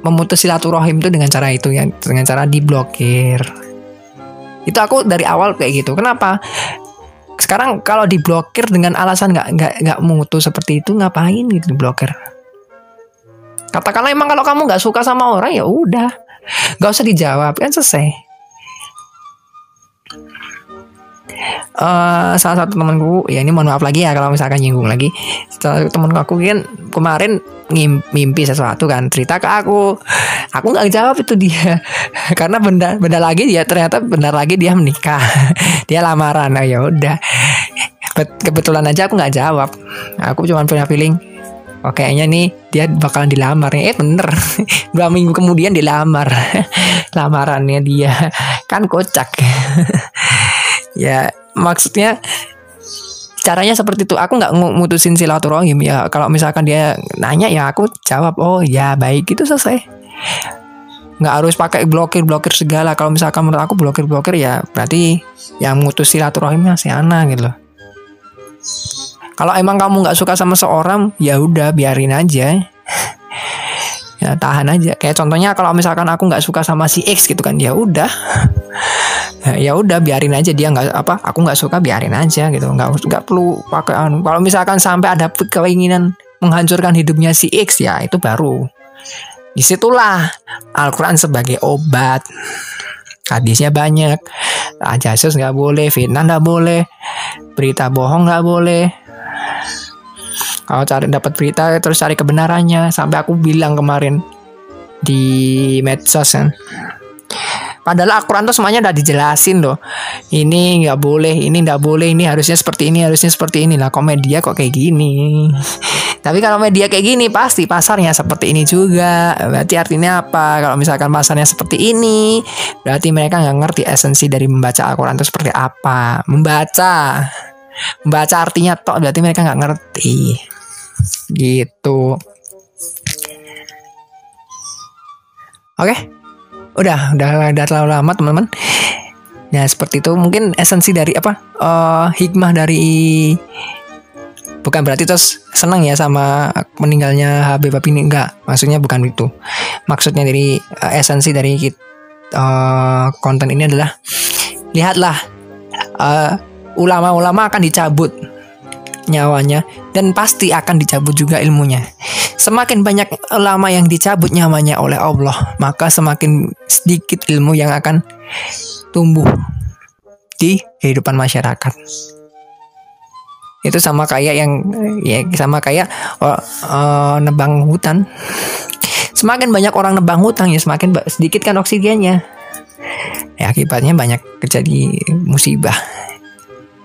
memutus silaturahim itu dengan cara itu ya dengan cara diblokir. Itu aku dari awal kayak gitu. Kenapa sekarang kalau diblokir dengan alasan nggak nggak nggak mutu seperti itu ngapain gitu diblokir? Katakanlah emang kalau kamu nggak suka sama orang ya udah. Nggak usah dijawab kan selesai uh, salah satu temanku ya ini mohon maaf lagi ya kalau misalkan nyinggung lagi. Salah satu temanku aku kan kemarin mimpi sesuatu kan cerita ke aku. Aku nggak jawab itu dia. Karena benda benda lagi dia ternyata benar lagi dia menikah. Dia lamaran nah, ya udah. Kebetulan aja aku nggak jawab. Aku cuma punya feeling Oh kayaknya nih dia bakalan dilamar Eh bener. Dua minggu kemudian dilamar. Lamarannya dia. Kan kocak. Ya maksudnya caranya seperti itu. Aku nggak mutusin silaturahim ya. Kalau misalkan dia nanya ya aku jawab oh ya baik itu selesai. Nggak harus pakai blokir blokir segala. Kalau misalkan menurut aku blokir blokir ya berarti yang mutus silaturahimnya si Ana gitu. Loh kalau emang kamu nggak suka sama seorang ya udah biarin aja ya tahan aja. Kayak contohnya kalau misalkan aku nggak suka sama si X gitu kan ya udah. Ya udah biarin aja dia nggak apa aku nggak suka biarin aja gitu. Nggak nggak perlu pakai anu. Kalau misalkan sampai ada keinginan menghancurkan hidupnya si X ya itu baru. Di situlah Al-Quran sebagai obat. Hadisnya banyak. Ajasus nggak boleh fitnah nggak boleh berita bohong nggak boleh kalau cari dapat berita terus cari kebenarannya sampai aku bilang kemarin di medsos kan Padahal Al-Quran tuh semuanya udah dijelasin loh. Ini nggak boleh, ini nggak boleh, ini harusnya seperti ini, harusnya seperti ini. Lah kok media kok kayak gini? Tapi kalau media kayak gini pasti pasarnya seperti ini juga. Berarti artinya apa? Kalau misalkan pasarnya seperti ini, berarti mereka nggak ngerti esensi dari membaca Al-Quran itu seperti apa. Membaca, membaca artinya toh berarti mereka nggak ngerti. Gitu. Oke. Okay? udah udah udah terlalu lama teman-teman ya seperti itu mungkin esensi dari apa uh, hikmah dari bukan berarti terus senang ya sama meninggalnya Habib ini enggak maksudnya bukan itu maksudnya dari uh, esensi dari uh, konten ini adalah lihatlah ulama ulama-ulama akan dicabut nyawanya dan pasti akan dicabut juga ilmunya Semakin banyak ulama yang dicabut nyamanya oleh Allah, maka semakin sedikit ilmu yang akan tumbuh di kehidupan masyarakat. Itu sama kayak yang ya sama kayak uh, uh, nebang hutan. Semakin banyak orang nebang hutan ya semakin sedikit kan oksigennya. Ya akibatnya banyak terjadi musibah.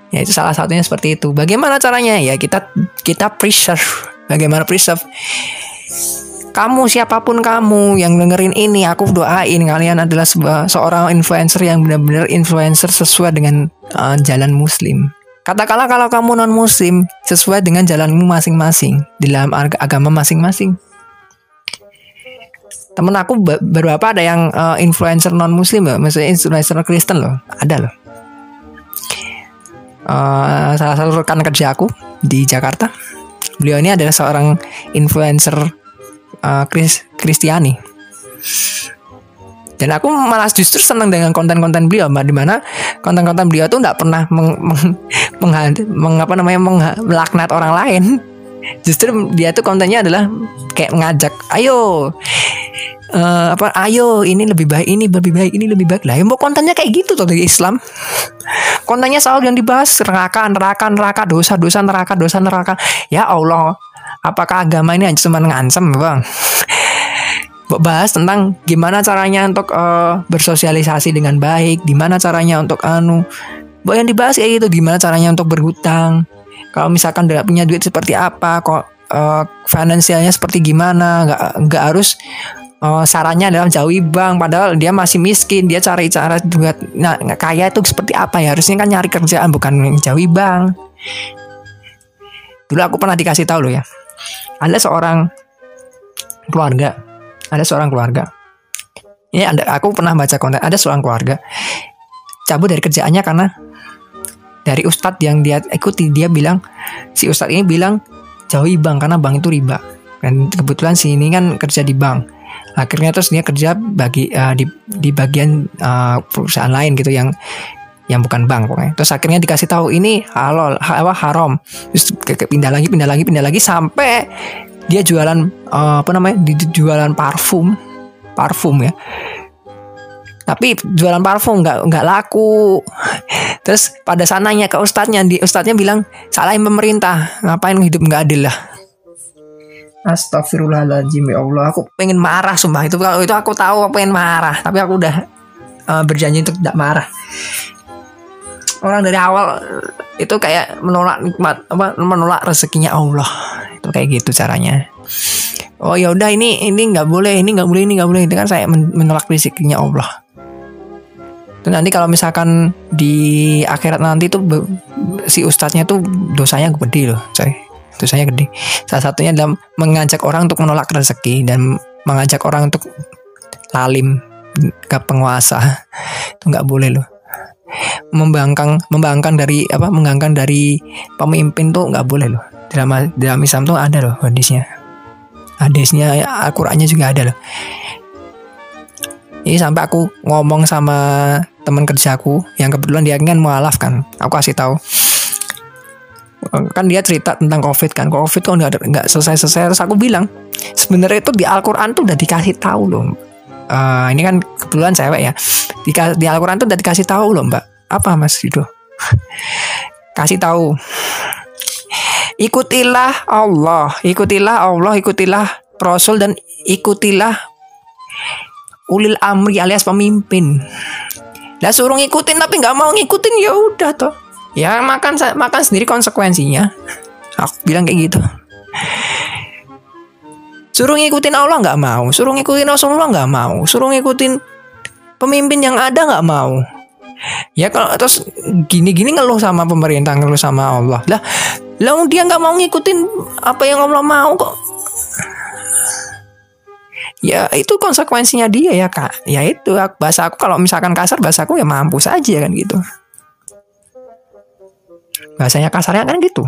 Ya itu salah satunya seperti itu. Bagaimana caranya? Ya kita kita preserve Bagaimana preserve? Kamu siapa pun kamu yang dengerin ini, aku doain kalian adalah sebuah, seorang influencer yang benar-benar influencer sesuai dengan uh, jalan muslim. Katakanlah kalau kamu non muslim sesuai dengan jalanmu masing-masing di dalam agama masing-masing. Temen aku beberapa ada yang uh, influencer non muslim loh, maksudnya influencer Kristen loh, ada loh. Uh, salah satu rekan kerja aku di Jakarta Beliau ini adalah seorang influencer uh, Kristiani. Dan aku malah justru senang dengan konten-konten beliau, mbak, di mana konten-konten beliau tuh nggak pernah meng, meng, meng, meng, apa namanya meng, melaknat orang lain. Justru dia tuh kontennya adalah kayak ngajak, ayo uh, apa ayo ini lebih baik ini lebih baik ini lebih baik. Lah ya mau kontennya kayak gitu tuh dari Islam. Kontennya selalu yang dibahas neraka neraka neraka dosa dosa neraka dosa neraka. Ya Allah apakah agama ini hanya cuma ngancem bang? Bahas tentang gimana caranya untuk uh, bersosialisasi dengan baik, gimana caranya untuk anu, Bahwa yang dibahas kayak gitu, gimana caranya untuk berhutang. Kalau misalkan tidak punya duit seperti apa, kok uh, finansialnya seperti gimana, nggak nggak harus uh, sarannya adalah jauhi bank, padahal dia masih miskin, dia cari cara buat nah, kaya itu seperti apa ya? Harusnya kan nyari kerjaan bukan jauhi bank. Dulu aku pernah dikasih tahu loh ya, ada seorang keluarga ada seorang keluarga ini ada aku pernah baca konten ada seorang keluarga cabut dari kerjaannya karena dari ustadz yang dia ikuti dia bilang si ustadz ini bilang jauhi bank karena bank itu riba dan kebetulan si ini kan kerja di bank akhirnya terus dia kerja bagi uh, di di bagian uh, perusahaan lain gitu yang yang bukan bank pokoknya. Terus akhirnya dikasih tahu ini halal, apa haram. Terus pindah lagi, pindah lagi, pindah lagi sampai dia jualan uh, apa namanya di jualan parfum parfum ya tapi jualan parfum nggak nggak laku. Terus pada sananya ke ustadznya di ustadznya bilang salahin pemerintah. Ngapain hidup nggak adil lah? Astagfirullahaladzim ya Allah. Aku pengen marah sumpah. Itu kalau itu aku tahu aku pengen marah. Tapi aku udah uh, berjanji untuk tidak marah. Orang dari awal Itu kayak menolak nikmat apa Menolak rezekinya Allah. Itu kayak gitu caranya. Oh ya udah ini ini nggak boleh ini nggak boleh ini nggak boleh. Itu kan saya menolak rezekinya Allah nanti kalau misalkan di akhirat nanti tuh si ustadznya tuh dosanya gede loh coy. Dosanya gede. Salah satunya adalah mengajak orang untuk menolak rezeki dan mengajak orang untuk lalim ke penguasa. Itu nggak boleh loh. Membangkang membangkang dari apa menggangkan dari pemimpin tuh nggak boleh loh. Dalam dalam Islam tuh ada loh hadisnya. Hadisnya Al-Qur'annya juga ada loh. Ini sampai aku ngomong sama teman kerjaku yang kebetulan dia kan mualaf kan. Aku kasih tahu. Kan dia cerita tentang covid kan. Covid kok nggak nggak selesai selesai terus aku bilang sebenarnya itu di Al-Quran tuh udah dikasih tahu loh uh, ini kan kebetulan cewek ya. Di, di Al-Quran tuh udah dikasih tahu loh mbak. Apa mas itu kasih tahu. Ikutilah Allah, ikutilah Allah, ikutilah Rasul dan ikutilah ulil amri alias pemimpin. Lah suruh ngikutin tapi nggak mau ngikutin ya udah toh. Ya makan makan sendiri konsekuensinya. Aku bilang kayak gitu. Suruh ngikutin Allah nggak mau, suruh ngikutin Rasulullah nggak mau, suruh ngikutin pemimpin yang ada nggak mau. Ya kalau terus gini-gini ngeluh sama pemerintah, ngeluh sama Allah. Lah lah dia nggak mau ngikutin apa yang Allah mau kok. Ya itu konsekuensinya dia ya kak. Ya itu bahasa aku kalau misalkan kasar bahasa aku ya mampu saja kan gitu. Bahasanya kasarnya kan gitu.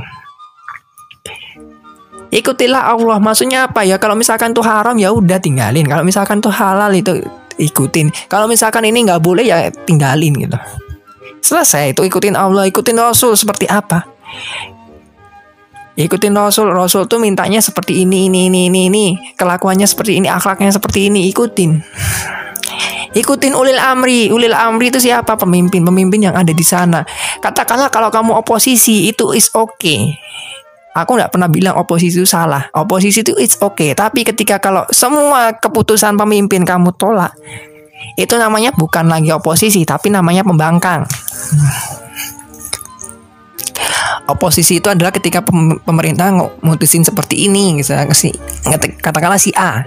Ikutilah Allah. Maksudnya apa ya? Kalau misalkan tuh haram ya udah tinggalin. Kalau misalkan tuh halal itu ikutin. Kalau misalkan ini nggak boleh ya tinggalin gitu. Selesai itu ikutin Allah, ikutin Rasul seperti apa ikutin Rasul Rasul tuh mintanya seperti ini ini ini ini ini. Kelakuannya seperti ini akhlaknya seperti ini. Ikutin. Ikutin ulil amri. Ulil amri itu siapa? Pemimpin pemimpin yang ada di sana. Katakanlah kalau kamu oposisi itu is okay. Aku nggak pernah bilang oposisi itu salah. Oposisi itu it's okay. Tapi ketika kalau semua keputusan pemimpin kamu tolak, itu namanya bukan lagi oposisi, tapi namanya pembangkang oposisi itu adalah ketika pemerintah mutusin seperti ini misalnya si katakanlah si A.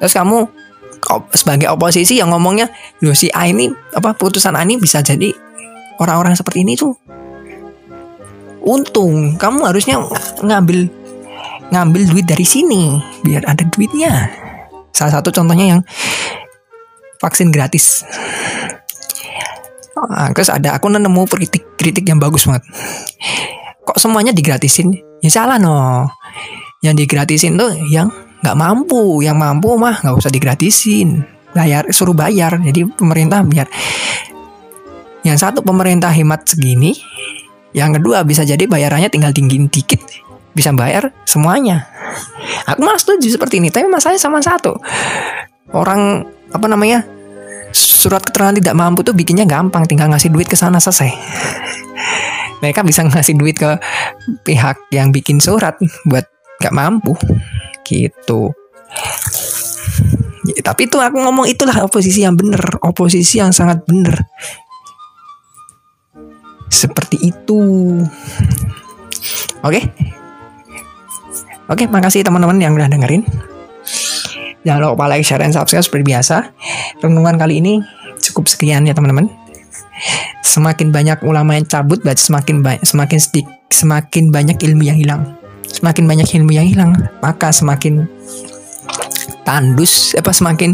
Terus kamu sebagai oposisi yang ngomongnya lo si A ini apa putusan A ini bisa jadi orang-orang seperti ini tuh. Untung kamu harusnya ngambil ngambil duit dari sini biar ada duitnya. Salah satu contohnya yang vaksin gratis Nah, terus ada aku nemu kritik kritik yang bagus banget. Kok semuanya digratisin? Ya salah no. Yang digratisin tuh yang nggak mampu, yang mampu mah nggak usah digratisin. Bayar suruh bayar. Jadi pemerintah biar yang satu pemerintah hemat segini, yang kedua bisa jadi bayarannya tinggal tinggiin dikit. bisa bayar semuanya. Aku malah setuju seperti ini. Tapi masalahnya sama satu. Orang apa namanya surat keterangan tidak mampu tuh bikinnya gampang, tinggal ngasih duit ke sana selesai. Mereka bisa ngasih duit ke pihak yang bikin surat buat gak mampu, gitu. Ya, tapi itu aku ngomong itulah oposisi yang bener, oposisi yang sangat bener. Seperti itu. Oke. Oke, makasih teman-teman yang udah dengerin. Jangan lupa like, share, dan subscribe seperti biasa. Renungan kali ini cukup sekian ya teman-teman. Semakin banyak ulama yang cabut, berarti semakin banyak, semakin sedik, semakin banyak ilmu yang hilang. Semakin banyak ilmu yang hilang, maka semakin tandus, apa semakin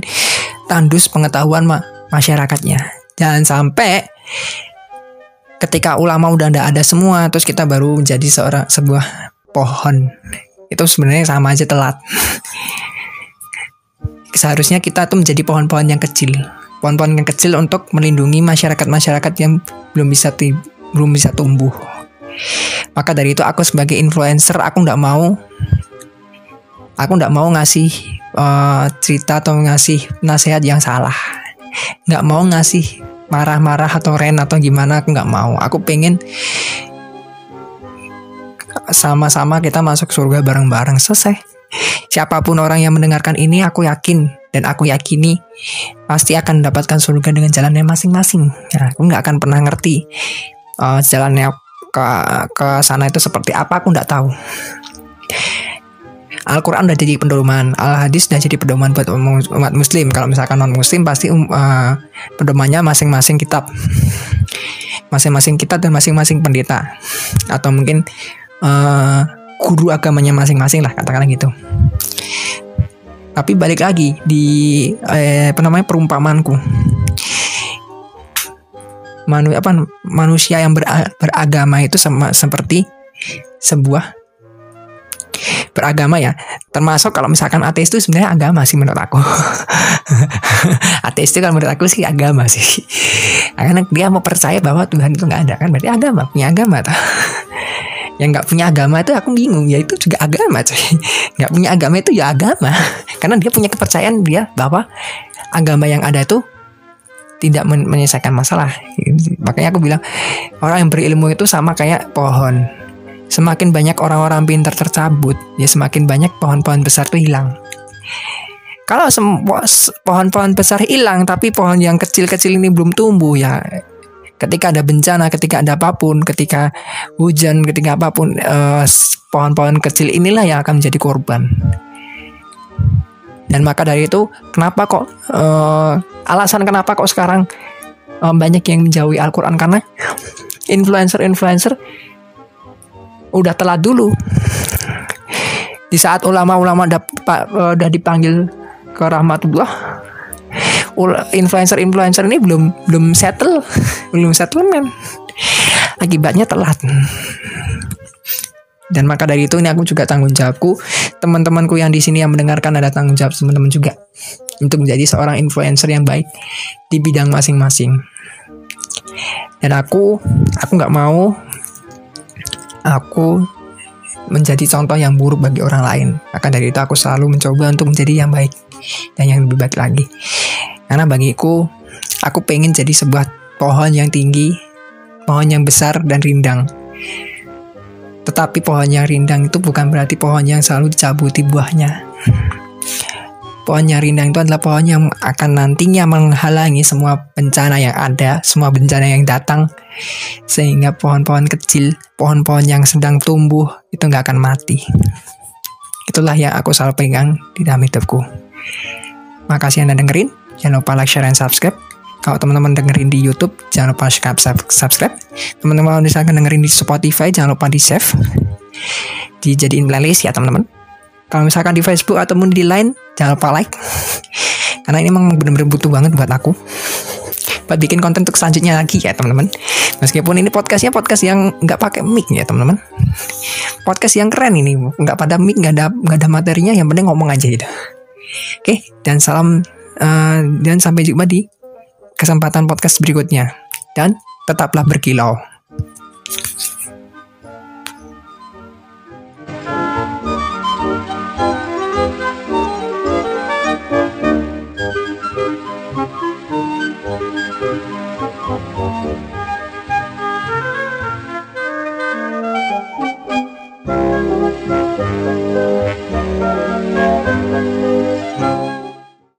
tandus pengetahuan ma masyarakatnya. Jangan sampai ketika ulama udah ndak ada semua, terus kita baru menjadi seorang sebuah pohon. Itu sebenarnya sama aja telat seharusnya kita tuh menjadi pohon-pohon yang kecil. Pohon-pohon yang kecil untuk melindungi masyarakat-masyarakat yang belum bisa belum bisa tumbuh. Maka dari itu aku sebagai influencer aku nggak mau aku nggak mau ngasih uh, cerita atau ngasih nasihat yang salah. Nggak mau ngasih marah-marah atau ren atau gimana aku nggak mau. Aku pengen sama-sama kita masuk surga bareng-bareng. Selesai Siapa pun orang yang mendengarkan ini, aku yakin dan aku yakini pasti akan mendapatkan surga dengan jalannya masing-masing. Nah, aku nggak akan pernah ngerti uh, jalannya ke ke sana itu seperti apa, aku nggak tahu. Al-Quran udah jadi pedoman, Al-Hadis udah jadi pedoman buat umat muslim. Kalau misalkan non-muslim pasti um, uh, pedomannya masing-masing kitab. Masing-masing kitab dan masing-masing pendeta. Atau mungkin uh, guru agamanya masing-masing lah katakanlah gitu. Tapi balik lagi di eh, apa namanya perumpamanku. Manu, apa manusia yang ber, beragama itu sama seperti sebuah beragama ya. Termasuk kalau misalkan ateis itu sebenarnya agama sih menurut aku. Ateis itu kalau menurut aku sih agama sih. Karena dia mau percaya bahwa Tuhan itu nggak ada kan berarti agama punya agama tuh yang nggak punya agama itu aku bingung. Ya itu juga agama coy. Nggak punya agama itu ya agama. Karena dia punya kepercayaan dia bahwa agama yang ada itu tidak men menyelesaikan masalah. Makanya aku bilang orang yang berilmu itu sama kayak pohon. Semakin banyak orang-orang pintar tercabut ya semakin banyak pohon-pohon besar itu hilang. Kalau pohon-pohon besar hilang tapi pohon yang kecil-kecil ini belum tumbuh ya ketika ada bencana, ketika ada apa pun, ketika hujan, ketika apa pun, eh, pohon-pohon kecil inilah yang akan menjadi korban. Dan maka dari itu, kenapa kok uh, alasan kenapa kok sekarang uh, banyak yang menjauhi Al-Quran karena influencer-influencer udah telat dulu. Di saat ulama-ulama udah dipanggil ke rahmatullah, influencer-influencer ini belum belum settle, belum settlement. Akibatnya telat. Dan maka dari itu ini aku juga tanggung jawabku, teman-temanku yang di sini yang mendengarkan ada tanggung jawab teman-teman juga untuk menjadi seorang influencer yang baik di bidang masing-masing. Dan aku, aku nggak mau aku menjadi contoh yang buruk bagi orang lain. Maka dari itu aku selalu mencoba untuk menjadi yang baik dan yang lebih baik lagi. Karena bagiku, aku pengen jadi sebuah pohon yang tinggi, pohon yang besar dan rindang. Tetapi pohon yang rindang itu bukan berarti pohon yang selalu dicabuti buahnya. Pohon yang rindang itu adalah pohon yang akan nantinya menghalangi semua bencana yang ada, semua bencana yang datang, sehingga pohon-pohon kecil, pohon-pohon yang sedang tumbuh itu nggak akan mati. Itulah yang aku selalu pegang di dalam hidupku. Makasih Anda dengerin. Jangan lupa like, share, dan subscribe. Kalau teman-teman dengerin di YouTube, jangan lupa subscribe. Teman-teman misalkan dengerin di Spotify, jangan lupa di save. Dijadiin playlist ya teman-teman. Kalau misalkan di Facebook ataupun di Line, jangan lupa like. Karena ini memang benar-benar butuh banget buat aku. Buat bikin konten untuk selanjutnya lagi ya teman-teman. Meskipun ini podcastnya podcast yang nggak pakai mic ya teman-teman. Podcast yang keren ini, nggak pada mic, nggak ada nggak ada materinya, yang penting ngomong aja gitu. Oke, dan salam Uh, dan sampai jumpa di kesempatan podcast berikutnya. Dan tetaplah berkilau.